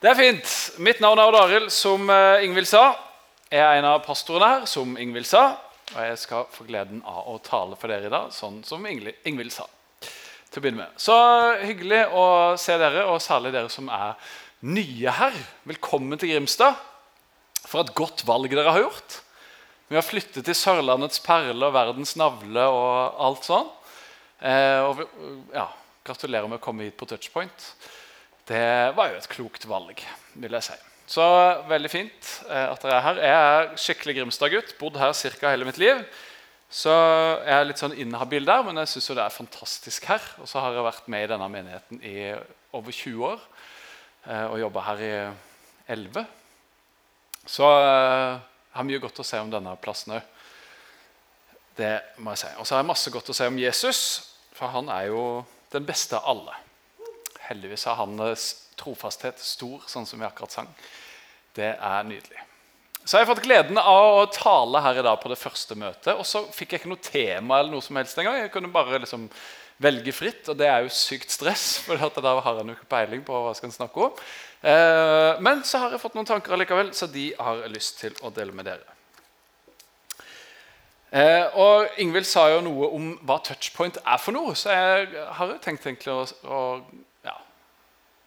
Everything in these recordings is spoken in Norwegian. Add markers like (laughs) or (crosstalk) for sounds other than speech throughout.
Det er fint. Mitt navn er Odd Arild. Som eh, Ingvild sa, jeg er en av pastorene her. som Ingvild sa, Og jeg skal få gleden av å tale for dere i dag, sånn som Ingvild sa. Til å begynne med. Så hyggelig å se dere, og særlig dere som er nye her. Velkommen til Grimstad. For et godt valg dere har gjort. Vi har flyttet til Sørlandets perle og verdens navle og alt sånn. Eh, og ja, gratulerer med å komme hit på Touchpoint. Det var jo et klokt valg, vil jeg si. Så veldig fint eh, at dere er her. Jeg er skikkelig Grimstad-gutt. Bodd her ca. hele mitt liv. Så jeg er litt sånn inhabil der, men jeg syns det er fantastisk her. Og så har jeg vært med i denne menigheten i over 20 år eh, og jobba her i 11. Så eh, jeg har mye godt å si om denne plassen òg. Det må jeg si. Og så har jeg masse godt å si om Jesus, for han er jo den beste av alle. Heldigvis har hans trofasthet stor, sånn som vi akkurat sang. Det er nydelig. Så jeg har fått gleden av å tale her i dag på det første møtet. Og så fikk jeg ikke noe tema eller noe som helst engang. Jeg kunne bare liksom velge fritt, og det er jo sykt stress. (laughs) for da har jeg jo peiling på hva jeg skal snakke om. Eh, men så har jeg fått noen tanker allikevel, så de har jeg lyst til å dele med dere. Eh, og Ingvild sa jo noe om hva touchpoint er for noe, så jeg har jo tenkt egentlig å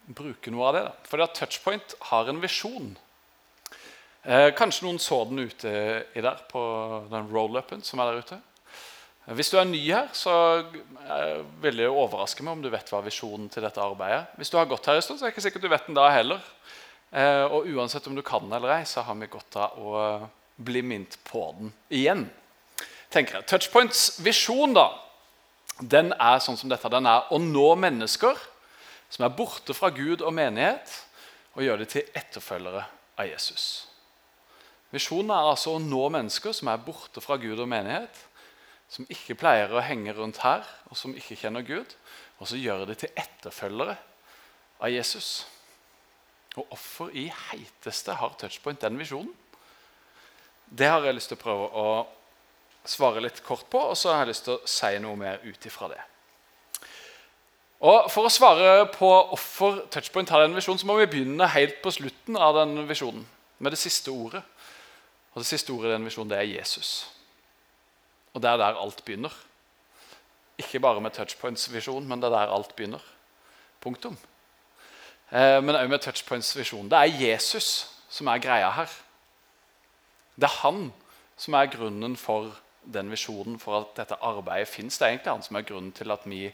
bruke noe av det. da. Fordi at Touchpoint har en visjon. Eh, kanskje noen så den ute i der på den roll-upen som er der ute. Hvis du er ny her, så vil det overraske meg om du vet hva visjonen til dette arbeidet. Hvis du har gått her en stund, så er det ikke sikkert du vet den da heller. Eh, og uansett om du kan eller ei, så har vi godt av å bli minnet på den igjen. tenker jeg. Touchpoints visjon da, den er sånn som dette. Den er å nå mennesker som er borte fra Gud og menighet, og gjør dem til etterfølgere av Jesus. Visjonen er altså å nå mennesker som er borte fra Gud og menighet, som ikke pleier å henge rundt her, og som ikke kjenner Gud, og så gjør dem til etterfølgere av Jesus. Og hvorfor i heiteste har Touchpoint den visjonen? Det har jeg lyst til å prøve å svare litt kort på, og så har jeg lyst til å si noe mer ut ifra det. Og For å svare på hvorfor Touchpoint har den visjonen, så må vi begynne helt på slutten av den visjonen, med det siste ordet. Og Det siste ordet i den visjonen det er Jesus. Og det er der alt begynner. Ikke bare med Touchpoints visjon, men det er der alt begynner. Punktum. Eh, men òg med Touchpoints visjon. Det er Jesus som er greia her. Det er han som er grunnen for den visjonen, for at dette arbeidet fins. Det er egentlig han som er grunnen til at vi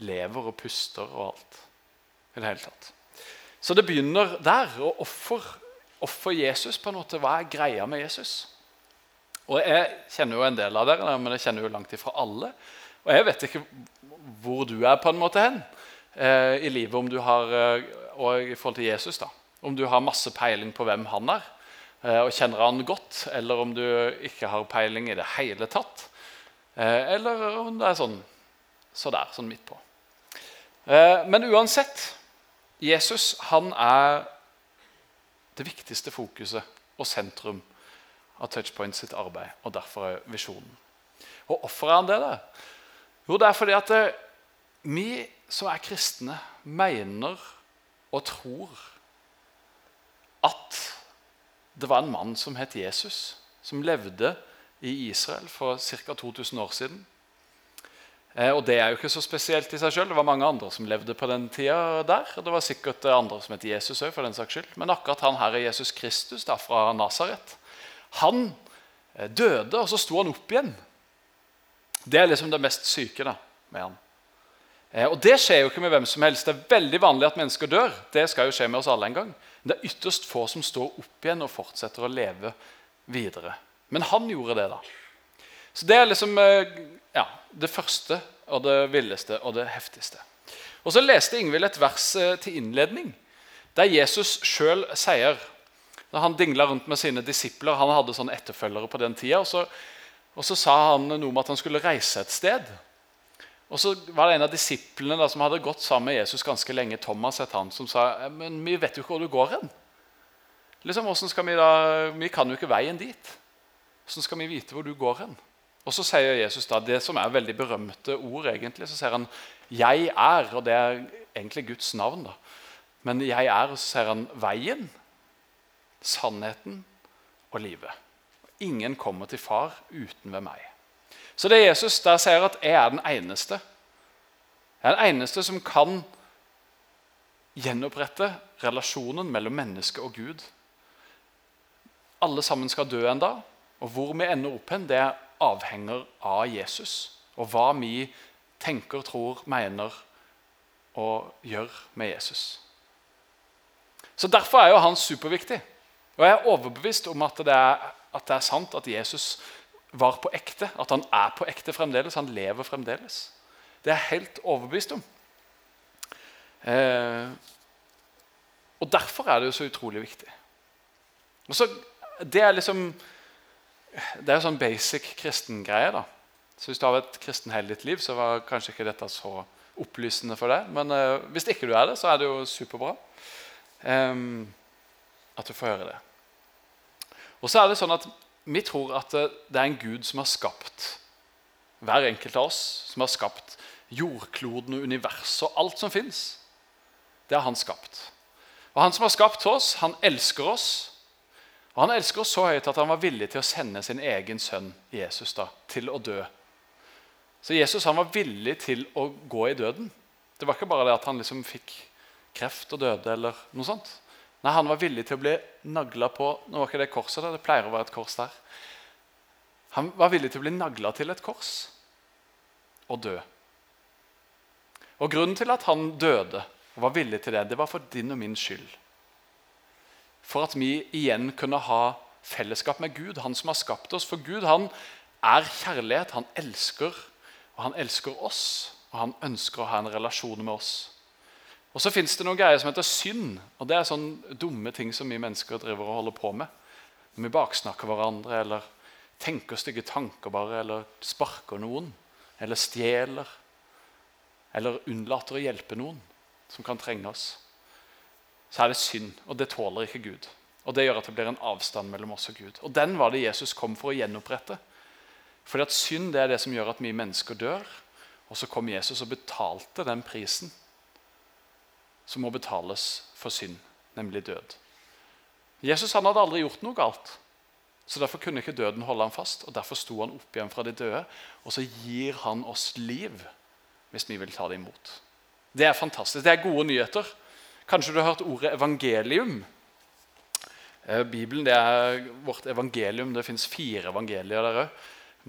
lever og puster og alt. i det hele tatt. Så det begynner der. Og offer, Jesus på en måte, Hva er greia med Jesus? Og Jeg kjenner jo en del av dere, men jeg kjenner jo langt ifra alle. Og jeg vet ikke hvor du er på en måte hen eh, i livet om du har, eh, og i forhold til Jesus. da, Om du har masse peiling på hvem han er, eh, og kjenner han godt, eller om du ikke har peiling i det hele tatt. Eh, eller om det er sånn så der, sånn midt på. Eh, men uansett Jesus han er det viktigste fokuset og sentrum av Touchpoint sitt arbeid, og derfor er visjonen. Og hvorfor er han det? da? Jo, det er fordi at eh, vi som er kristne, mener og tror at det var en mann som het Jesus, som levde i Israel for ca. 2000 år siden. Eh, og det er jo ikke så spesielt i seg sjøl. Det var mange andre som levde på den tida der. Og det var sikkert andre som het Jesus òg, for den saks skyld. Men akkurat han her er Jesus Kristus da, fra Nasaret. Han eh, døde, og så sto han opp igjen. Det er liksom det mest syke da, med han. Eh, og det skjer jo ikke med hvem som helst. Det er veldig vanlig at mennesker dør. Det skal jo skje med oss alle en gang. Men det er ytterst få som står opp igjen og fortsetter å leve videre. Men han gjorde det, da. Så det er liksom ja, det første og det villeste og det heftigste. Og Så leste Ingvild et vers eh, til innledning, der Jesus sjøl sier da Han dingla rundt med sine disipler. Han hadde sånne etterfølgere på den tida. Og så, og så sa han noe om at han skulle reise et sted. Og så var det en av disiplene da, som hadde gått sammen med Jesus ganske lenge, Thomas het han, som sa men vi vet jo ikke hvor du går hen. Liksom, skal Vi da, vi kan jo ikke veien dit. Hvordan skal vi vite hvor du går hen? Og så sier Jesus da det som er veldig berømte ord. egentlig, Så sier han 'Jeg er', og det er egentlig Guds navn. da. Men jeg er, og så sier han, veien, sannheten og livet. Ingen kommer til far uten ved meg. Så det er Jesus der sier at jeg er den eneste. Jeg er den eneste som kan gjenopprette relasjonen mellom menneske og Gud. Alle sammen skal dø en dag, og hvor vi ender opp hen, det avhenger av Jesus. Og hva vi tenker, tror, mener og gjør med Jesus. Så Derfor er jo han superviktig. Og jeg er overbevist om at det er, at det er sant at Jesus var på ekte. At han er på ekte fremdeles. Han lever fremdeles. Det er jeg helt overbevist om. Eh, og Derfor er det jo så utrolig viktig. Og så, Det er liksom det er jo sånn basic kristengreie. da. Så Hvis du har et kristen hele ditt liv, så var kanskje ikke dette så opplysende for deg. Men uh, hvis ikke du er det, så er det jo superbra um, at du får høre det. Og så er det sånn at Vi tror at det er en Gud som har skapt hver enkelt av oss. Som har skapt jordkloden og universet og alt som fins. Det har han skapt. Og Han som har skapt oss, han elsker oss. Og Han elsker oss så høyt at han var villig til å sende sin egen sønn Jesus da, til å dø. Så Jesus han var villig til å gå i døden. Det var ikke bare det at han liksom fikk kreft og døde. eller noe sånt. Nei, Han var villig til å bli nagla på Nå var ikke det korset der, det pleier å være et kors der. Han var villig til å bli nagla til et kors og dø. Og Grunnen til at han døde og var villig til det, det var for din og min skyld. For at vi igjen kunne ha fellesskap med Gud, han som har skapt oss. For Gud han er kjærlighet, han elsker, og han elsker oss. Og han ønsker å ha en relasjon med oss. Og så fins det noen greier som heter synd. og Det er sånne dumme ting som vi mennesker driver og holder på med. Når vi baksnakker hverandre, eller tenker stygge tanker bare, eller sparker noen, eller stjeler, eller unnlater å hjelpe noen som kan trenge oss, så er det synd, og det tåler ikke Gud. Og Det gjør at det blir en avstand mellom oss og Gud. Og Den var det Jesus kom for å gjenopprette. Fordi at Synd det er det som gjør at vi mennesker dør. Og så kom Jesus og betalte den prisen som må betales for synd, nemlig død. Jesus han hadde aldri gjort noe galt. Så Derfor kunne ikke døden holde ham fast, og derfor sto han opp igjen fra de døde. Og så gir han oss liv hvis vi vil ta det imot. Det er fantastisk. Det er gode nyheter. Kanskje du har hørt ordet evangelium? Eh, Bibelen det er vårt evangelium. Det fins fire evangelier der òg.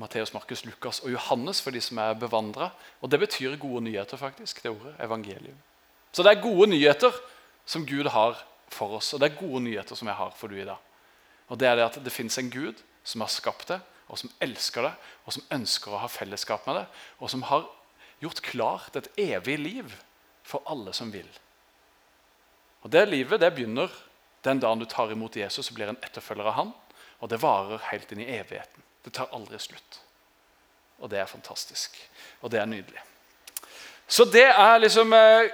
Matteus, Markus, Lukas og Johannes for de som er bevandra. Og det betyr gode nyheter, faktisk. det ordet, evangelium. Så det er gode nyheter som Gud har for oss, og det er gode nyheter som jeg har for du i dag. Og Det er det at det fins en Gud som har skapt det, og som elsker det, og som ønsker å ha fellesskap med det, og som har gjort klart et evig liv for alle som vil. Og Det livet det begynner den dagen du tar imot Jesus og blir en etterfølger av han, og det varer helt inn i evigheten. Det tar aldri slutt. Og det er fantastisk. Og det er nydelig. Så det er liksom eh,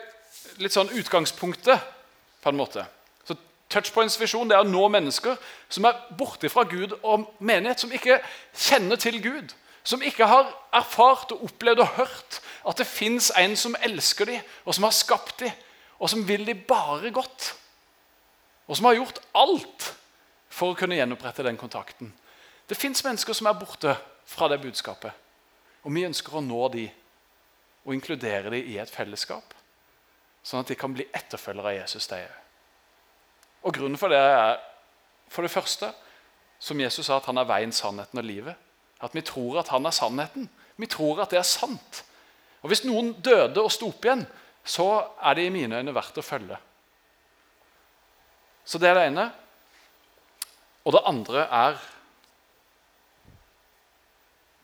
litt sånn utgangspunktet, på en måte. Så Touchpoints visjon det er å nå mennesker som er borte fra Gud og menighet, som ikke kjenner til Gud. Som ikke har erfart og opplevd og hørt at det fins en som elsker dem, og som har skapt dem, og som vil de bare godt. Og som har gjort alt for å kunne gjenopprette den kontakten. Det fins mennesker som er borte fra det budskapet. Og vi ønsker å nå dem og inkludere dem i et fellesskap sånn at de kan bli etterfølgere av Jesus. de Og Grunnen for det er for det første, som Jesus sa, at han er veien, sannheten og livet. At vi tror at han er sannheten. Vi tror at det er sant. Og Hvis noen døde og sto opp igjen, så er det i mine øyne verdt å følge. Så det er det ene. Og det andre er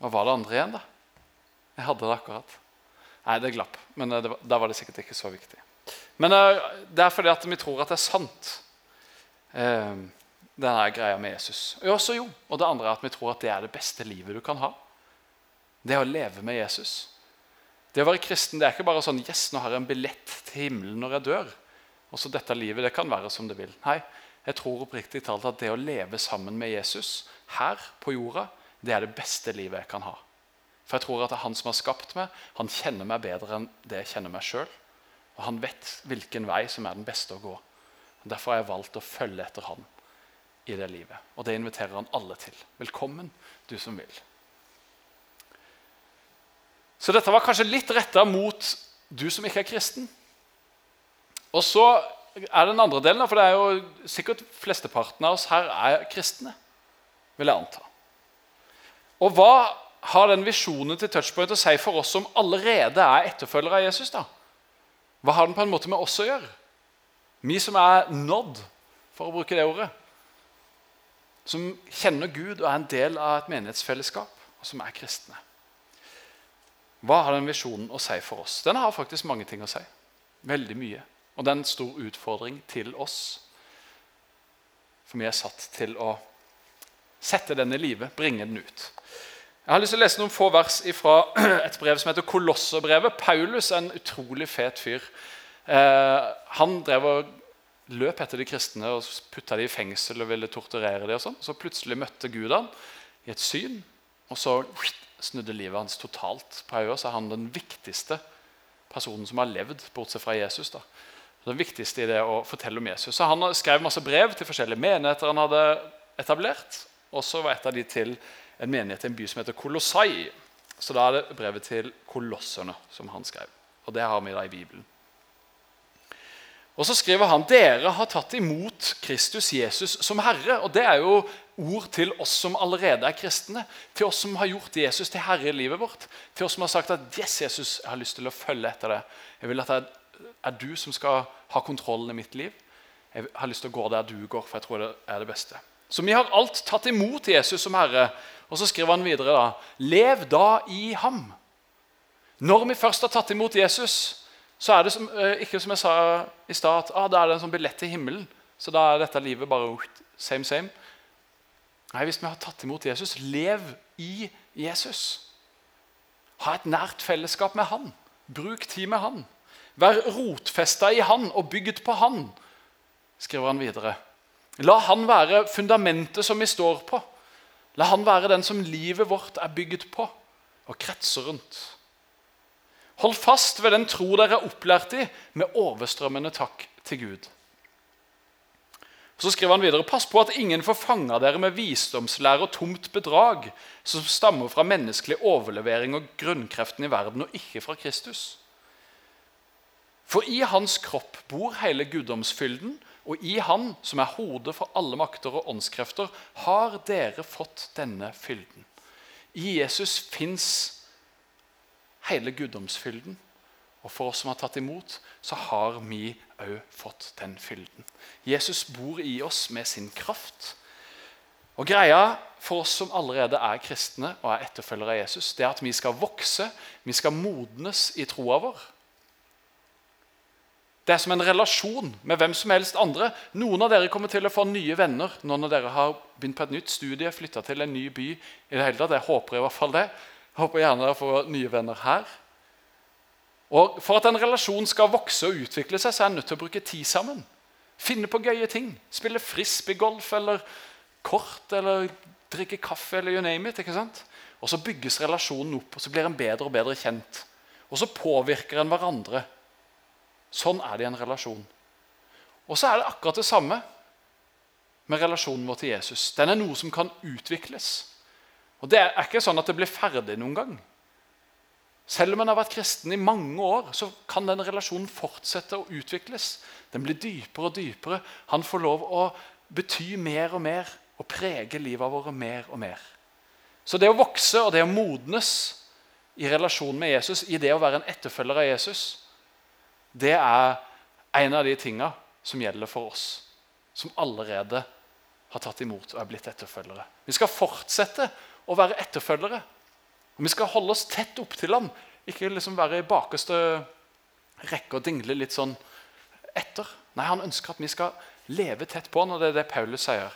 Hva var det andre igjen, da? Jeg hadde det akkurat. Nei, det glapp. Men eh, da var det sikkert ikke så viktig. Men uh, det er fordi at vi tror at det er sant, uh, denne greia med Jesus. Og også jo, og det andre er at vi tror at det er det beste livet du kan ha. Det å leve med Jesus. Det å være kristen det er ikke bare sånn yes, nå har jeg en billett til himmelen når jeg dør. Og så dette livet det kan være som det vil. Nei, jeg tror oppriktig talt at det å leve sammen med Jesus her på jorda, det er det beste livet jeg kan ha. For jeg tror at det er han som har skapt meg. Han kjenner meg bedre enn det jeg kjenner meg sjøl. Og han vet hvilken vei som er den beste å gå. Derfor har jeg valgt å følge etter han i det livet. Og det inviterer han alle til. Velkommen, du som vil. Så dette var kanskje litt retta mot du som ikke er kristen. Og så er den andre delen, for det er jo sikkert flesteparten av oss her er kristne. vil jeg anta. Og hva har den visjonen til Touchpoint å si for oss som allerede er etterfølgere av Jesus? da? Hva har den på en måte med oss å gjøre? Vi som er nådd, for å bruke det ordet. Som kjenner Gud og er en del av et menighetsfellesskap, og som er kristne. Hva har den visjonen å si for oss? Den har faktisk mange ting å si. Veldig mye. Og det er en stor utfordring til oss. For vi er satt til å sette den i livet, bringe den ut. Jeg har lyst til å lese noen få vers fra (clears throat) et brev som heter Kolosserbrevet. Paulus er en utrolig fet fyr. Eh, han drev og løp etter de kristne og putta dem i fengsel og ville torturere dem. og sånn. Så plutselig møtte Gud han i et syn, og så snudde livet hans totalt. På hodet, så er han den viktigste personen som har levd, bortsett fra Jesus. da. Den viktigste i det å fortelle om Jesus. Så Han skrev masse brev til forskjellige menigheter han hadde etablert. Og så var et av de til en menighet i en by som heter Kolossai. Så da er det brevet til kolosserne som han skrev. Og det har vi da i Bibelen. Og så skriver han dere har tatt imot Kristus Jesus som Herre. Og det er jo ord til oss som allerede er kristne. Til oss som har gjort Jesus til herre i livet vårt. Til oss som har sagt at yes, Jesus, jeg har lyst til å følge etter det. Jeg vil at det er du som skal ha kontrollen i mitt liv. Jeg har lyst til å gå der du går, for jeg tror det er det beste. Så vi har alt tatt imot Jesus som Herre. Og så skriver han videre da Lev da i ham. Når vi først har tatt imot Jesus, så er det som, eh, ikke som jeg sa i stad, at ah, da er det en sånn billett til himmelen. Så da er dette livet bare same, same. Nei, Hvis vi har tatt imot Jesus, lev i Jesus. Ha et nært fellesskap med han. Bruk tid med han. Vær rotfesta i han og bygd på han, skriver han videre. La han være fundamentet som vi står på. La han være den som livet vårt er bygd på og kretser rundt. Hold fast ved den tro dere er opplært i, med overstrømmende takk til Gud. Så skriver han videre, Pass på at ingen får fanga dere med visdomslære og tomt bedrag, som stammer fra menneskelig overlevering og grunnkreften i verden, og ikke fra Kristus. For i hans kropp bor hele guddomsfylden, og i han, som er hodet for alle makter og åndskrefter, har dere fått denne fylden. I Jesus fins hele guddomsfylden. Og for oss som har tatt imot, så har vi òg fått den fylden. Jesus bor i oss med sin kraft. Og greia for oss som allerede er kristne og er etterfølgere av Jesus, det er at vi skal vokse, vi skal modnes i troa vår. Det er som en relasjon med hvem som helst andre. Noen av dere kommer til å få nye venner når dere har begynt på et nytt studie, flytta til en ny by. i det hele tatt. Jeg håper i hvert fall det. Jeg håper gjerne dere får nye venner her. Og For at en relasjon skal vokse og utvikle seg, så er en nødt til å bruke tid sammen. Finne på gøye ting. Spille frisbeegolf eller kort eller drikke kaffe eller you name it. ikke sant? Og så bygges relasjonen opp, og så blir en bedre og bedre kjent. Og så påvirker en hverandre. Sånn er det i en relasjon. Og så er det akkurat det samme med relasjonen vår til Jesus. Den er noe som kan utvikles. Og Det er ikke sånn at det blir ferdig noen gang. Selv om en har vært kristen i mange år, så kan den relasjonen fortsette å utvikles. Den blir dypere og dypere. Han får lov å bety mer og mer og prege livet vårt mer og mer. Så det å vokse og det å modnes i relasjon med Jesus, i det å være en etterfølger av Jesus, det er en av de tinga som gjelder for oss som allerede har tatt imot og er blitt etterfølgere. Vi skal fortsette å være etterfølgere. Og Vi skal holde oss tett opptil ham, ikke liksom være i bakerste rekke og dingle litt sånn etter. Nei, Han ønsker at vi skal leve tett på han, og det er det Paulus sier.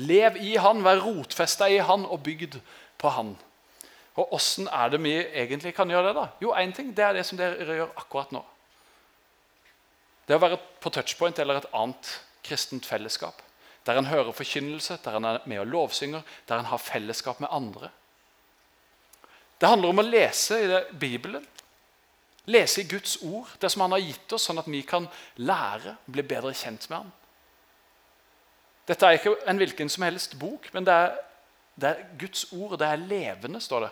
Lev i han, vær rotfesta i han og bygd på han. Og Åssen er det vi egentlig kan gjøre det? da? Jo, én ting det er det som dere gjør akkurat nå. Det å være på touchpoint eller et annet kristent fellesskap. Der en hører forkynnelse, der en er med og lovsynger, der en har fellesskap med andre. Det handler om å lese i Bibelen. Lese i Guds ord, det som han har gitt oss, sånn at vi kan lære og bli bedre kjent med han. Dette er ikke en hvilken som helst bok, men det er, det er Guds ord. Det er levende, står det.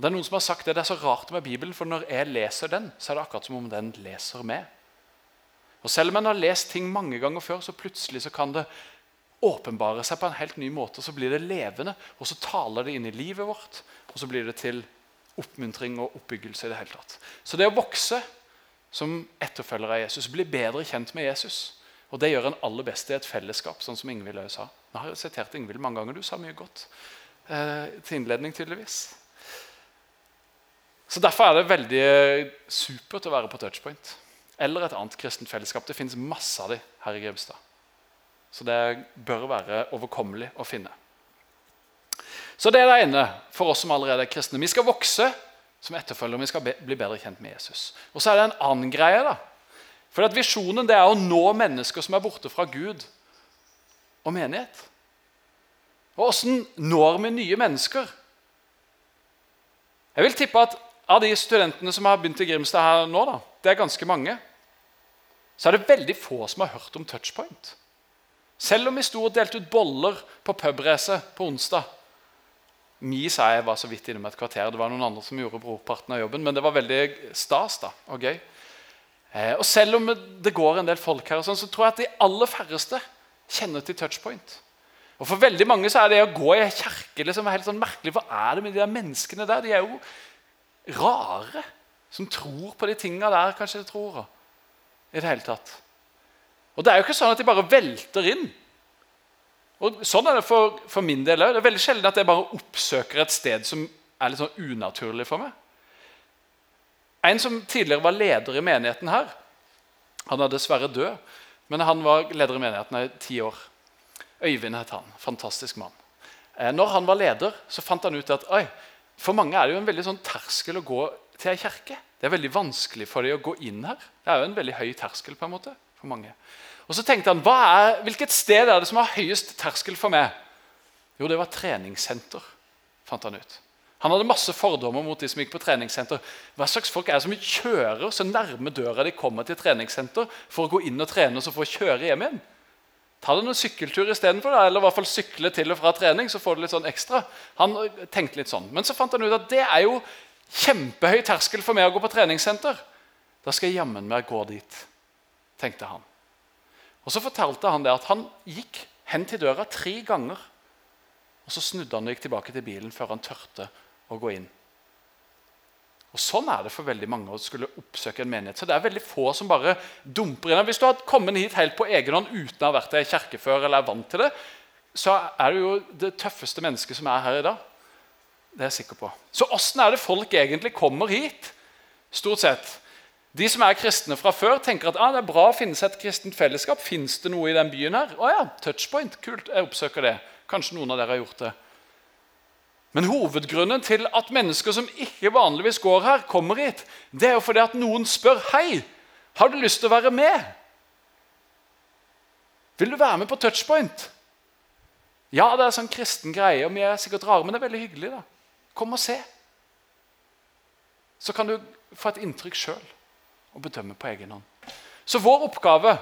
Det er Noen som har sagt det, det er så rart med Bibelen, for når jeg leser den, så er det akkurat som om den leser med. Og Selv om en har lest ting mange ganger før, så plutselig så kan det åpenbare seg på en helt ny måte. Så blir det levende, og så taler det inn i livet vårt. Og så blir det til oppmuntring og oppbyggelse i det hele tatt. Så det å vokse som etterfølger av Jesus, bli bedre kjent med Jesus Og det gjør en aller best i et fellesskap, sånn som Ingvild sa. Nå har jeg sitert Ingvild mange ganger. Du sa mye godt eh, til innledning, tydeligvis. Så Derfor er det veldig supert å være på touchpoint. Eller et annet kristent fellesskap. Det fins masse av dem her i Grimstad. Så det bør være overkommelig å finne. Så det er det ene for oss som allerede er kristne. Vi skal vokse som etterfølgere. Vi skal bli bedre kjent med Jesus. Og så er det en annen greie. da. For at Visjonen det er å nå mennesker som er borte fra Gud og menighet. Og åssen når vi nye mennesker? Jeg vil tippe at av de studentene som har begynt i Grimstad her nå, da, det er ganske mange, så er det veldig få som har hørt om touchpoint. Selv om vi sto og delte ut boller på pubrace på onsdag. Mi sa jeg var så vidt innom et kvarter. Det var noen andre som gjorde brorparten av jobben. Men det var veldig stas da, og gøy. Eh, og selv om det går en del folk her, sånn, så tror jeg at de aller færreste kjenner til touchpoint. Og For veldig mange så er det å gå i en kirke liksom helt sånn merkelig. Hva er det med de der menneskene der? De er jo rare. Som tror på de tinga der, kanskje de tror. I det hele tatt. Og Det er jo ikke sånn at de bare velter inn. Og Sånn er det for, for min del òg. Det er veldig sjelden at jeg bare oppsøker et sted som er litt sånn unaturlig for meg. En som tidligere var leder i menigheten her Han er dessverre død, men han var leder i menigheten i ti år. Øyvind het han. Fantastisk mann. Eh, når han var leder, så fant han ut at oi, for mange er det jo en veldig sånn terskel å gå til ei kirke. Det er veldig vanskelig for dem å gå inn her. Det er jo en veldig høy terskel. på en måte for mange. Og Så tenkte han er, hvilket sted er det som har høyest terskel for meg? Jo, det var treningssenter, fant han ut. Han hadde masse fordommer mot de som gikk på treningssenter. Hva slags folk er det som kjører så nærme døra de kommer til treningssenter for å gå inn og trene og så få kjøre hjem igjen? Ta deg noen sykkeltur istedenfor, eller i hvert fall sykle til og fra trening. så får du litt sånn ekstra. Han tenkte litt sånn. Men så fant han ut at det er jo kjempehøy terskel for meg å gå på treningssenter. Da skal jeg jammen meg gå dit tenkte han. Og Så fortalte han det at han gikk hen til døra tre ganger. Og Så snudde han og gikk tilbake til bilen før han tørte å gå inn. Og Sånn er det for veldig mange å skulle oppsøke en menighet. Så det er veldig få som bare dumper inn. Hvis du hadde kommet hit helt på egen hånd uten å ha vært i kirke før, eller er vant til det, så er du jo det tøffeste mennesket som er her i dag. Det er jeg sikker på. Så åssen er det folk egentlig kommer hit? Stort sett. De som er kristne fra før, tenker at ah, det er bra å finne seg et kristent fellesskap. Fins det noe i den byen her? Å ja, touchpoint. Kult, jeg oppsøker det. Kanskje noen av dere har gjort det. Men hovedgrunnen til at mennesker som ikke vanligvis går her, kommer hit, det er jo fordi at noen spør hei, har du lyst til å være med. Vil du være med på touchpoint? Ja, det er sånn kristen greie, og vi er sikkert rare, men det er veldig hyggelig. da. Kom og se. Så kan du få et inntrykk sjøl og bedømme på egen hånd. Så vår oppgave,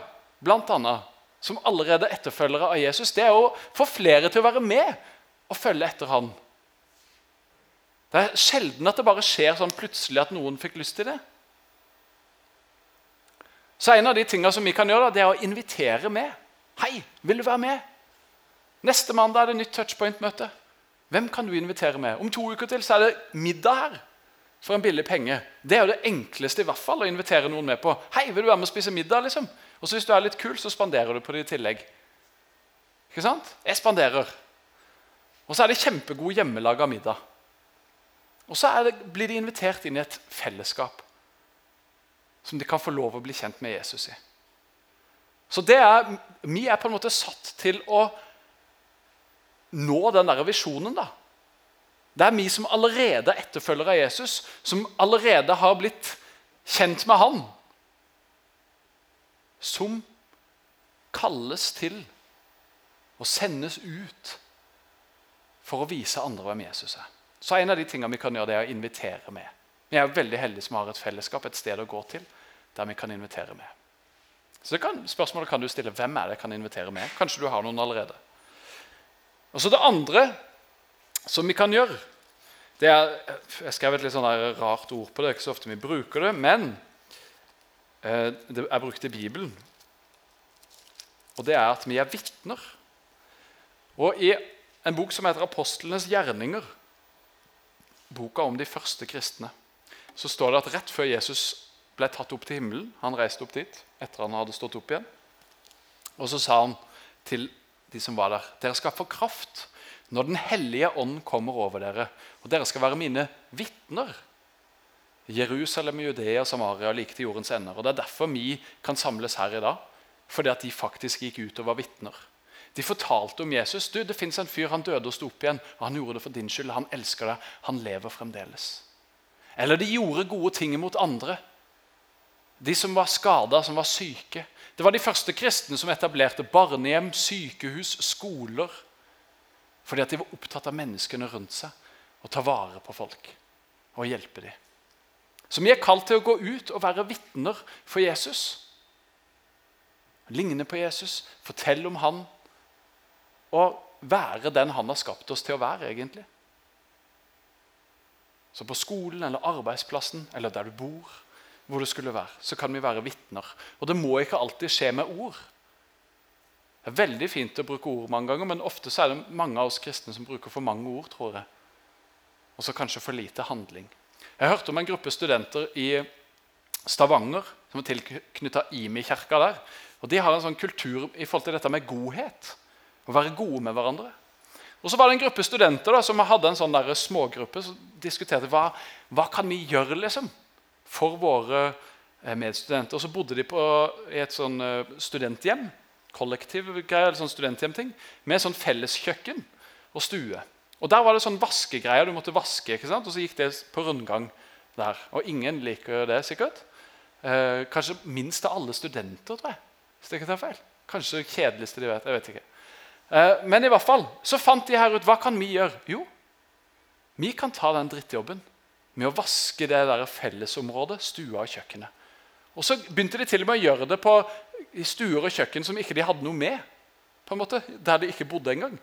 blant annet, som allerede etterfølgere av Jesus, det er å få flere til å være med og følge etter han. Det er sjelden at det bare skjer sånn plutselig at noen fikk lyst til det. Så En av de tingene som vi kan gjøre, det er å invitere med. Hei, vil du være med? Neste mandag er det nytt touchpoint-møte. Hvem kan du invitere med? Om to uker til så er det middag her for en billig penge. Det er jo det enkleste i hvert fall å invitere noen med på. 'Hei, vil du være med og spise middag?' liksom? Og så Hvis du er litt kul, så spanderer du på det i tillegg. Ikke sant? Jeg spanderer. Og så er det kjempegod hjemmelaga middag. Og så det, blir de invitert inn i et fellesskap som de kan få lov å bli kjent med Jesus i. Så det er, Vi er på en måte satt til å nå den der visjonen. da, det er vi som allerede er etterfølgere av Jesus, som allerede har blitt kjent med han, som kalles til og sendes ut for å vise andre hvem Jesus er. Så En av de tingene vi kan gjøre, det er å invitere med. Vi er veldig heldige som har et fellesskap, et sted å gå til, der vi kan invitere med. Så kan, Spørsmålet kan du stille hvem er det jeg kan invitere med. Kanskje du har noen allerede. Og så Det andre som vi kan gjøre det er, Jeg skrev et litt sånn rart ord på det, ikke så ofte vi bruker det, men eh, det er brukt i Bibelen. Og det er at vi er vitner. Og i en bok som heter 'Apostlenes gjerninger', boka om de første kristne, så står det at rett før Jesus ble tatt opp til himmelen Han reiste opp dit etter han hadde stått opp igjen. Og så sa han til de som var der, dere skal få kraft når Den hellige ånd kommer over dere. Og dere skal være mine vitner. Jerusalem, Judea, Samaria, like til jordens ender. Og Det er derfor vi kan samles her i dag. Fordi at de faktisk gikk ut og var vitner. De fortalte om Jesus. du, det fins en fyr, Han døde og sto opp igjen. og Han gjorde det for din skyld. Han elsker deg. Han lever fremdeles. Eller de gjorde gode ting mot andre. De som var skada, som var syke. Det var de første kristne som etablerte barnehjem, sykehus, skoler. Fordi at de var opptatt av menneskene rundt seg og ta vare på folk og hjelpe dem. Så vi er kalt til å gå ut og være vitner for Jesus. Ligne på Jesus, fortelle om han og være den han har skapt oss til å være. egentlig. Så på skolen eller arbeidsplassen eller der du bor, hvor det skulle være, så kan vi være vitner. Og det må ikke alltid skje med ord. Det er veldig fint å bruke ord mange ganger, men ofte så er det mange av oss kristne som bruker for mange ord. tror jeg. Og så kanskje for lite handling. Jeg hørte om en gruppe studenter i Stavanger som er tilknytta Imi-kirka der. Og De har en sånn kultur i forhold til dette med godhet. Å være gode med hverandre. Og så var det en gruppe studenter da, som hadde en sånn der smågruppe som diskuterte hva, hva kan vi gjøre liksom, for våre eh, medstudenter. Og så bodde de på, i et sånn eh, studenthjem kollektiv greie, sånn studenthjemting, med sånn felleskjøkken og stue. Og Der var det sånn vaskegreier. Du måtte vaske, ikke sant? og så gikk det på rundgang der. Og ingen liker det, sikkert. Eh, kanskje minst av alle studenter, tror jeg. Hvis det ikke tar feil. Kanskje det kjedeligste de vet. jeg vet ikke. Eh, men i hvert fall så fant de her ut hva kan vi gjøre. Jo, vi kan ta den drittjobben med å vaske det der fellesområdet, stua og kjøkkenet. Og så begynte de til og med å gjøre det på stuer og kjøkken som ikke de hadde noe med. på en måte, Der de ikke bodde engang.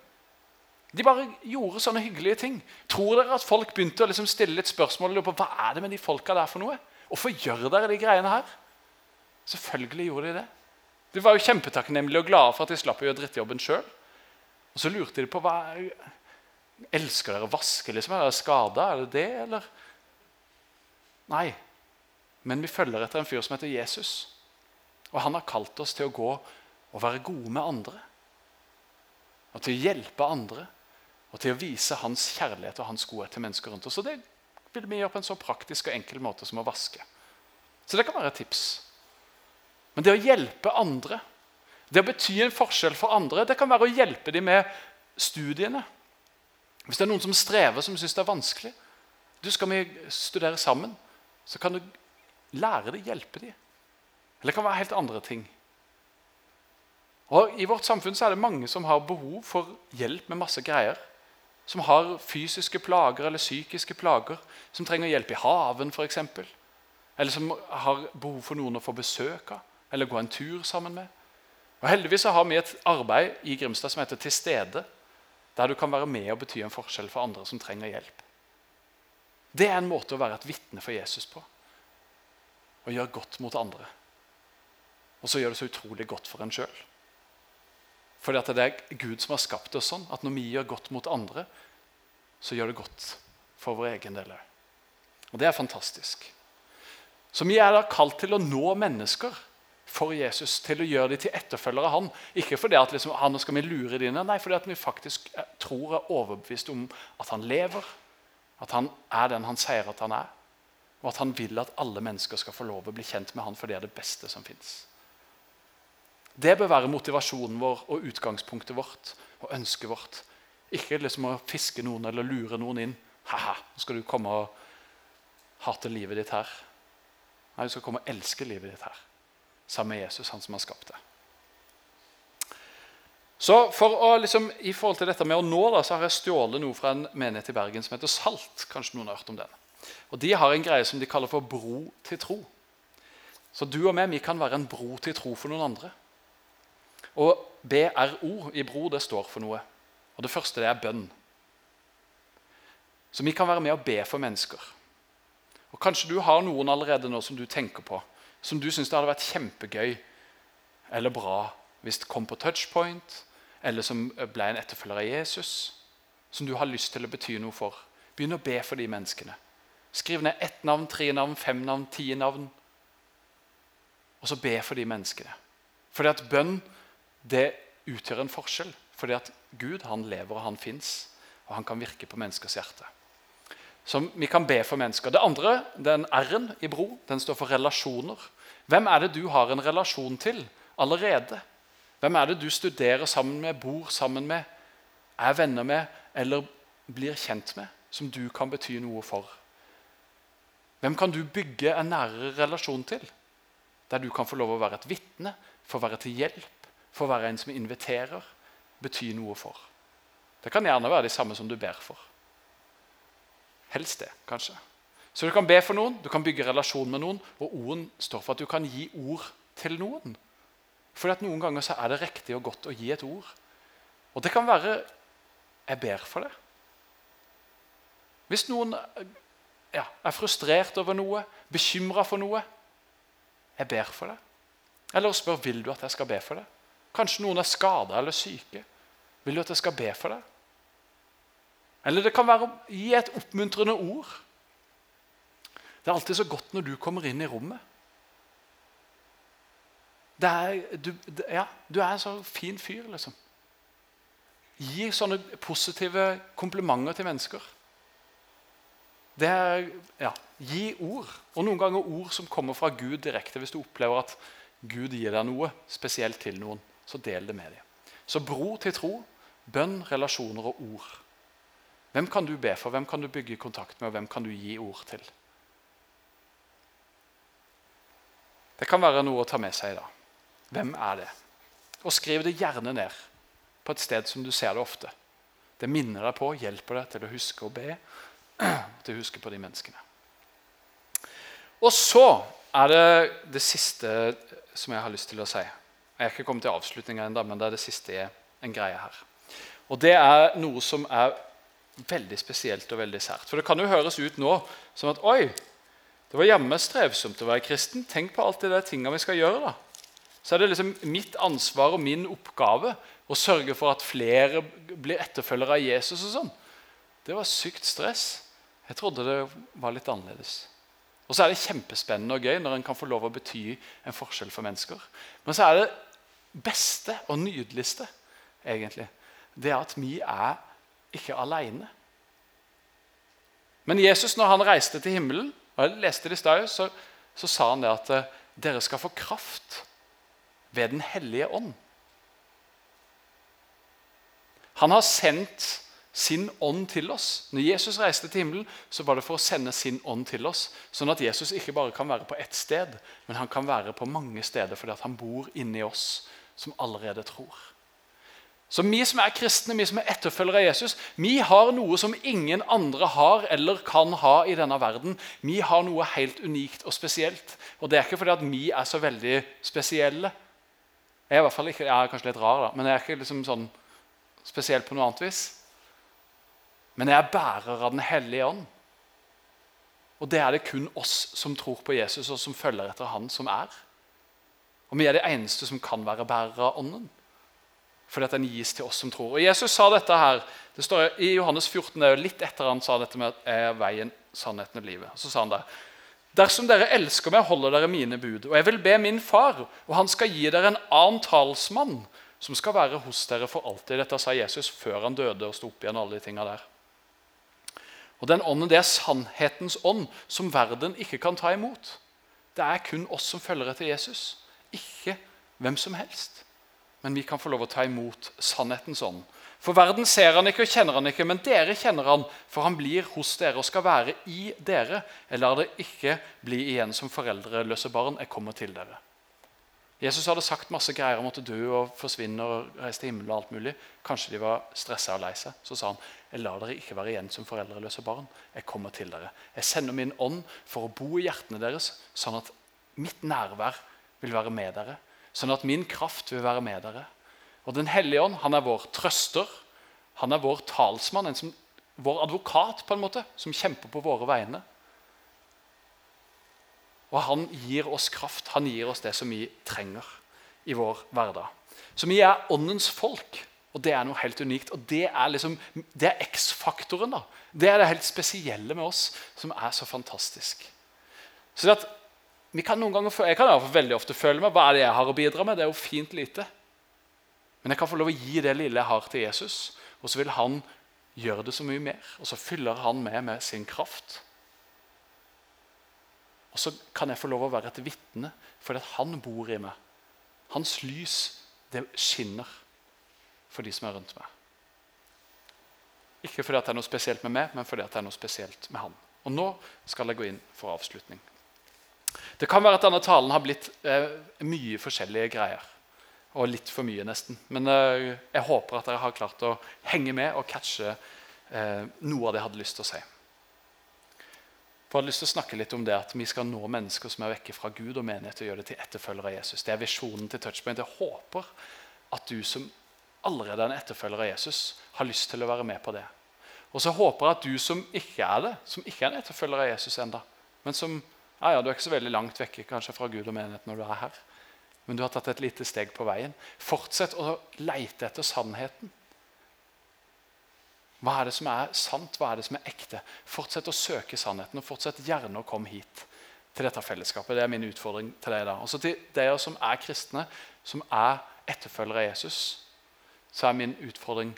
De bare gjorde sånne hyggelige ting. Tror dere at folk begynte å liksom stille litt spørsmål på hva er det med de folka der for noe? Hvorfor gjør dere de greiene her? Selvfølgelig gjorde de det. De var jo kjempetakknemlige og glade for at de slapp å gjøre drittjobben sjøl. Og så lurte de på hva Elsker dere å vaske? liksom? Er dere skada? Er det det, eller? Nei. Men vi følger etter en fyr som heter Jesus. Og han har kalt oss til å gå og være gode med andre. Og til å hjelpe andre. Og til å vise hans kjærlighet og hans godhet til mennesker rundt oss. Og det vil vi gjøre på en så praktisk og enkel måte som å vaske. Så det kan være et tips. Men det å hjelpe andre, det å bety en forskjell for andre, det kan være å hjelpe dem med studiene. Hvis det er noen som strever, som syns det er vanskelig, du skal vi studere sammen, så kan du lære dem, hjelpe dem. Eller det kan være helt andre ting. Og I vårt samfunn så er det mange som har behov for hjelp med masse greier. Som har fysiske plager eller psykiske plager. Som trenger hjelp i haven f.eks. Eller som har behov for noen å få besøk av eller gå en tur sammen med. Og Heldigvis så har vi et arbeid i Grimstad som heter Til stede. Der du kan være med og bety en forskjell for andre som trenger hjelp. Det er en måte å være et vitne for Jesus på. Å gjør godt mot andre. Og så gjør det så utrolig godt for en sjøl. Fordi at det er Gud som har skapt oss sånn at når vi gjør godt mot andre, så gjør det godt for vår egen del òg. Og det er fantastisk. Så vi er da kalt til å nå mennesker for Jesus, til å gjøre dem til etterfølgere av han. Ikke fordi at liksom, han skal vi lure dem inn, nei, fordi at vi faktisk tror og er overbevist om at han lever. At han er den han sier at han er. Og at han vil at alle mennesker skal få lov å bli kjent med han, for det er det beste som fins. Det bør være motivasjonen vår og utgangspunktet vårt og ønsket vårt. Ikke liksom å fiske noen eller lure noen inn. Ha-ha, nå skal du komme og hate livet ditt her. Nei, du skal komme og elske livet ditt her. Sammen med Jesus, han som har skapt det. Så for å, liksom, I forhold til dette med å nå da, så har jeg stjålet noe fra en menighet i Bergen som heter Salt. Kanskje noen har hørt om den. Og De har en greie som de kaller for bro til tro. Så du og meg vi kan være en bro til tro for noen andre. Og BRO i bro det står for noe. Og Det første det er bønn. Så vi kan være med og be for mennesker. Og Kanskje du har noen allerede nå som du tenker på, som du syns det hadde vært kjempegøy eller bra hvis det kom på touchpoint, eller som ble en etterfølger av Jesus, som du har lyst til å bety noe for. Begynn å be for de menneskene. Skriv ned ett navn, tre navn, fem navn, ti navn. Og så be for de menneskene. Fordi at bønn det utgjør en forskjell. Fordi at Gud han lever og han fins, og han kan virke på menneskers hjerte. Så vi kan be for mennesker. Det andre, den R-en i bro, den står for relasjoner. Hvem er det du har en relasjon til allerede? Hvem er det du studerer sammen med, bor sammen med, er venner med eller blir kjent med, som du kan bety noe for? Hvem kan du bygge en nærere relasjon til? Der du kan få lov å være et vitne, få være til hjelp, få være en som inviterer, bety noe for. Det kan gjerne være de samme som du ber for. Helst det, kanskje. Så du kan be for noen, du kan bygge relasjon med noen, og orden står for at du kan gi ord til noen. Fordi at noen ganger så er det riktig og godt å gi et ord. Og det kan være 'jeg ber for det'. Hvis noen ja, er frustrert over noe, bekymra for noe 'Jeg ber for det'. Eller spør 'Vil du at jeg skal be for det'? Kanskje noen er skada eller syke. Vil du at jeg skal be for det? Eller det kan være å gi et oppmuntrende ord. Det er alltid så godt når du kommer inn i rommet. Er, du, ja, du er en så fin fyr, liksom. Gi sånne positive komplimenter til mennesker. Det er, ja, Gi ord. Og noen ganger ord som kommer fra Gud direkte. Hvis du opplever at Gud gir deg noe spesielt til noen, så del det med dem. Så bro til tro, bønn, relasjoner og ord. Hvem kan du be for, hvem kan du bygge kontakt med, og hvem kan du gi ord til? Det kan være noe å ta med seg i dag. Hvem er det? Og skriv det gjerne ned på et sted som du ser det ofte. Det minner deg på, hjelper deg til å huske å be, til å huske på de menneskene. Og så er det det siste som jeg har lyst til å si. Jeg er ikke kommet til avslutninga ennå, men det er det siste en greie her. Og det er noe som er veldig spesielt og veldig sært. For det kan jo høres ut nå som at oi, det var jammen strevsomt å være kristen. Tenk på alt det der vi skal gjøre. da så er det liksom mitt ansvar og min oppgave å sørge for at flere blir etterfølgere av Jesus. og sånn. Det var sykt stress. Jeg trodde det var litt annerledes. Og så er det kjempespennende og gøy når en kan få lov å bety en forskjell for mennesker. Men så er det beste og nydeligste egentlig, det er at vi er ikke alene. Men Jesus, når han reiste til himmelen, og jeg leste det i sted, så, så sa han det at eh, dere skal få kraft ved Den hellige ånd. Han har sendt sin ånd til oss. Når Jesus reiste til himmelen, så var det for å sende sin ånd til oss. Sånn at Jesus ikke bare kan være på ett sted, men han kan være på mange steder fordi han bor inni oss som allerede tror. Så vi som er kristne, vi som er etterfølgere av Jesus, vi har noe som ingen andre har eller kan ha i denne verden. Vi har noe helt unikt og spesielt. Og det er ikke fordi at vi er så veldig spesielle. Jeg er i hvert fall ikke, jeg er kanskje litt rar, da, men jeg er ikke liksom sånn spesiell på noe annet vis. Men jeg er bærer av Den hellige ånd. Og det er det kun oss som tror på Jesus og som følger etter han som er. Og vi er de eneste som kan være bærere av ånden. Fordi at den gis til oss som tror. Og Jesus sa dette her, det står i Johannes 14, det er jo litt etter han sa dette med at er veien, sannheten og livet. Så sa han det. Dersom dere elsker meg, holder dere mine bud. Og jeg vil be min far, og han skal gi dere en annen talsmann, som skal være hos dere for alltid. Dette sa Jesus før han døde og sto opp igjen alle de tingene der. Og Den ånden det er sannhetens ånd, som verden ikke kan ta imot. Det er kun oss som følger etter Jesus, ikke hvem som helst. Men vi kan få lov å ta imot sannhetens ånd. For verden ser han ikke og kjenner han ikke, men dere kjenner han, for han blir hos dere og skal være i dere. Jeg lar det ikke bli igjen som foreldreløse barn. Jeg kommer til dere. Jesus hadde sagt masse greier om at dø og forsvinne og reise til himmelen. og alt mulig. Kanskje de var stressa og lei seg. Så sa han jeg lar dere ikke være igjen som foreldreløse barn. Jeg kommer til dere. Jeg sender min ånd for å bo i hjertene deres, sånn at mitt nærvær vil være med dere. Sånn at min kraft vil være med dere. Og Den hellige ånd han er vår trøster. Han er vår talsmann, som, vår advokat, på en måte, som kjemper på våre vegne. Og han gir oss kraft. Han gir oss det som vi trenger i vår hverdag. Så vi er åndens folk, og det er noe helt unikt. Og det er liksom, det er X-faktoren. da. Det er det helt spesielle med oss, som er så fantastisk. Så det at vi kan noen ganger, Jeg kan i veldig ofte føle meg hva er det jeg har å bidra med. Det er jo fint lite. Men jeg kan få lov å gi det lille jeg har, til Jesus, og så vil han gjøre det så mye mer. Og så fyller han med med sin kraft. Og så kan jeg få lov å være et vitne fordi at han bor i meg. Hans lys det skinner for de som er rundt meg. Ikke fordi at det er noe spesielt med meg, men fordi at det er noe spesielt med han. Og Nå skal jeg gå inn for avslutning. Det kan være at denne talen har blitt eh, mye forskjellige greier. Og litt for mye, nesten. Men eh, jeg håper at dere har klart å henge med og catche eh, noe av det jeg hadde lyst til å si. For jeg har lyst til å snakke litt om det at Vi skal nå mennesker som er vekke fra Gud og menighet og gjøre det til etterfølgere av Jesus. Det er visjonen til Touchpoint. Jeg håper at du som allerede er en etterfølger av Jesus, har lyst til å være med på det. Og så håper jeg at du som ikke er det, som ikke er en etterfølger av Jesus enda, men som ja, ja, du er ikke så veldig langt vekke kanskje fra Gud og menighet når du er her, men du har tatt et lite steg på veien. Fortsett å leite etter sannheten. Hva er det som er sant, hva er det som er ekte? Fortsett å søke sannheten, og fortsett gjerne å komme hit til dette fellesskapet. Det er min utfordring til deg da. Også til dere som er kristne, som er etterfølgere av Jesus, så er min utfordring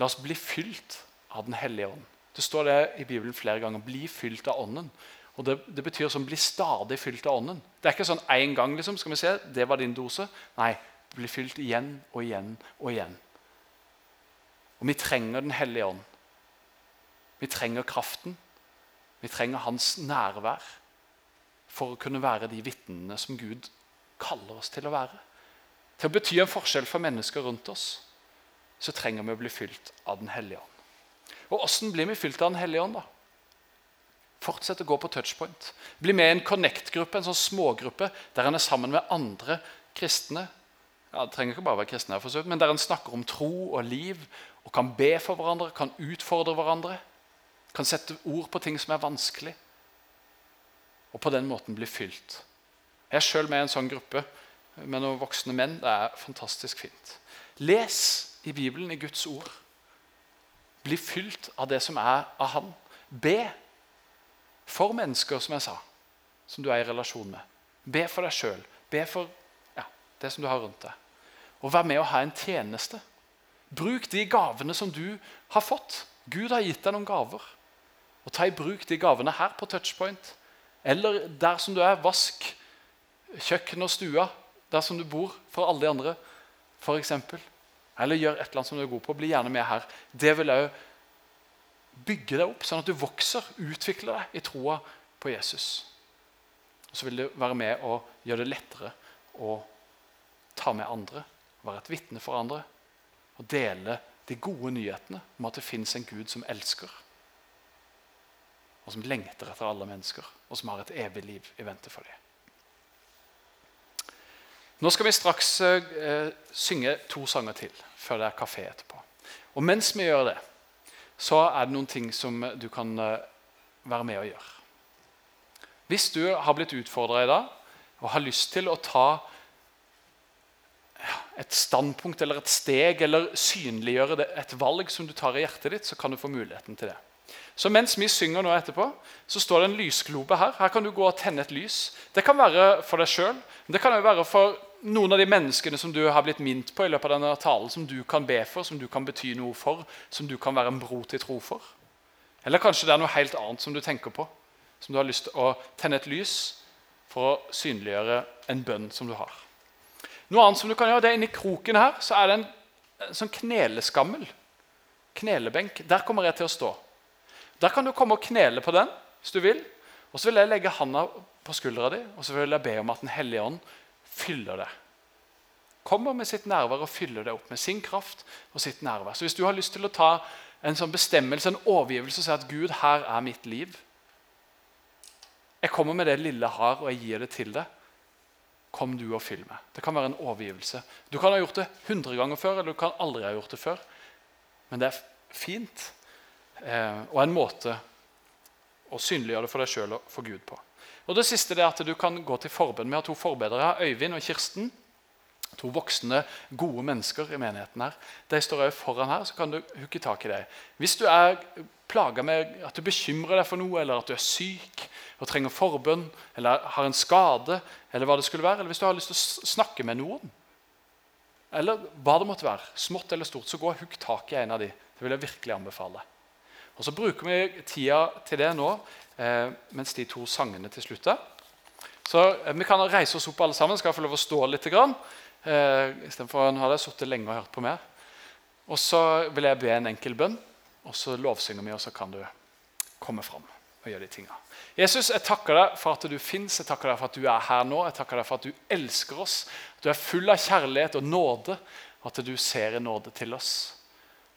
la oss bli fylt av Den hellige ånd. Det står det i Bibelen flere ganger. Bli fylt av Ånden. Og det, det betyr som bli stadig fylt av Ånden. Det er ikke sånn én gang. liksom, skal vi se, det var din dose. Nei, bli fylt igjen og igjen og igjen. Og vi trenger Den hellige ånd. Vi trenger kraften. Vi trenger hans nærvær for å kunne være de vitnene som Gud kaller oss til å være. Til å bety en forskjell for mennesker rundt oss, så trenger vi å bli fylt av Den hellige ånd. Og Åssen blir vi fylt av Den hellige ånd? da? Fortsett å gå på touchpoint. Bli med i en connect-gruppe, en sånn smågruppe, der en er sammen med andre kristne. Ja, det trenger ikke bare være kristne, men der en snakker om tro og liv kan be for hverandre, kan utfordre hverandre. Kan sette ord på ting som er vanskelig. Og på den måten bli fylt. Jeg er sjøl med i en sånn gruppe med noen voksne menn. Det er fantastisk fint. Les i Bibelen, i Guds ord. Bli fylt av det som er av Han. Be for mennesker, som jeg sa, som du er i relasjon med. Be for deg sjøl. Be for ja, det som du har rundt deg. Og vær med å ha en tjeneste. Bruk de gavene som du har fått. Gud har gitt deg noen gaver. Og Ta i bruk de gavene her på touchpoint. Eller der som du er. Vask kjøkken og stua der som du bor, for alle de andre, f.eks. Eller gjør et eller annet som du er god på. Bli gjerne med her. Det vil òg bygge deg opp, sånn at du vokser, utvikler deg i troa på Jesus. Og Så vil det være med å gjøre det lettere å ta med andre, være et vitne for andre og dele de gode nyhetene om at det fins en Gud som elsker, og som lengter etter alle mennesker, og som har et evig liv i vente for dem. Nå skal vi straks eh, synge to sanger til før det er kafé etterpå. Og mens vi gjør det, så er det noen ting som du kan eh, være med å gjøre. Hvis du har blitt utfordra i dag og har lyst til å ta et standpunkt eller et steg eller synliggjøre det, et valg som du tar i hjertet ditt, så kan du få muligheten til det. Så mens vi synger nå etterpå, så står det en lysglobe her. Her kan du gå og tenne et lys. Det kan være for deg sjøl, men det kan også være for noen av de menneskene som du har blitt minnet på i løpet av denne talen, som du kan be for, som du kan bety noe for, som du kan være en bro til tro for. Eller kanskje det er noe helt annet som du tenker på, som du har lyst til å tenne et lys for å synliggjøre en bønn som du har. Noe annet som du kan gjøre, det er Inni kroken her så er det en, en sånn kneleskammel. Knelebenk. Der kommer jeg til å stå. Der kan du komme og knele på den hvis du vil. Og så vil jeg legge handa på skuldra di og så vil jeg be om at Den hellige ånd fyller det. Kommer med sitt nærvær og fyller det opp med sin kraft og sitt nærvær. Så hvis du har lyst til å ta en sånn bestemmelse, en overgivelse, og si at Gud, her er mitt liv Jeg kommer med det lille jeg har, og jeg gir det til deg. Kom du og fyll meg. Det kan være en overgivelse. Du kan ha gjort det 100 ganger før, eller du kan aldri ha gjort det før. Men det er fint eh, og en måte å synliggjøre det for deg sjøl og for Gud på. Og Det siste er at du kan gå til forbønn. Vi har to forbedere, Øyvind og Kirsten. To voksne, gode mennesker i menigheten. her. De står også foran her, så kan du hooke tak i dem. Hvis du er plaga med at du bekymrer deg for noe, eller at du er syk og trenger forbønn, eller har en skade, eller hva det skulle være, eller hvis du har lyst til å snakke med noen, eller hva det måtte være, smått eller stort, så gå og hugg tak i en av de. Det vil jeg virkelig anbefale. Og Så bruker vi tida til det nå eh, mens de to sangene til slutt er. Så eh, Vi kan reise oss opp alle sammen. Skal få lov å stå litt. Grann, eh, Istedenfor å ha sittet lenge og hørt på mer. Og Så vil jeg be en enkel bønn, og så lovsynger vi, og så kan du komme fram og gjøre de tinga. Jesus, jeg takker deg for at du fins, jeg takker deg for at du er her nå. Jeg takker deg for at du elsker oss, at du er full av kjærlighet og nåde, og at du ser i nåde til oss.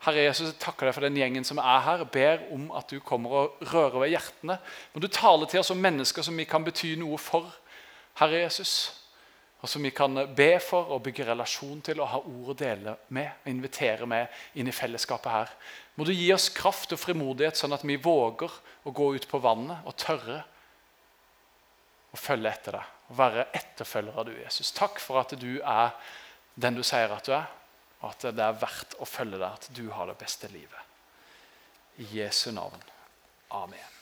Herre Jesus, jeg takker deg for den gjengen som er her. Jeg ber om at du kommer og rører ved hjertene. Må du tale til oss om mennesker som vi kan bety noe for. Herre Jesus, og som vi kan be for og bygge relasjon til og ha ord å dele med. og Invitere med inn i fellesskapet her. Må du gi oss kraft og frimodighet, sånn at vi våger å gå ut på vannet og tørre å følge etter deg. Og være etterfølger av du, Jesus. Takk for at du er den du sier at du er og at det er verdt å følge deg, at du har det beste livet. I Jesu navn. Amen.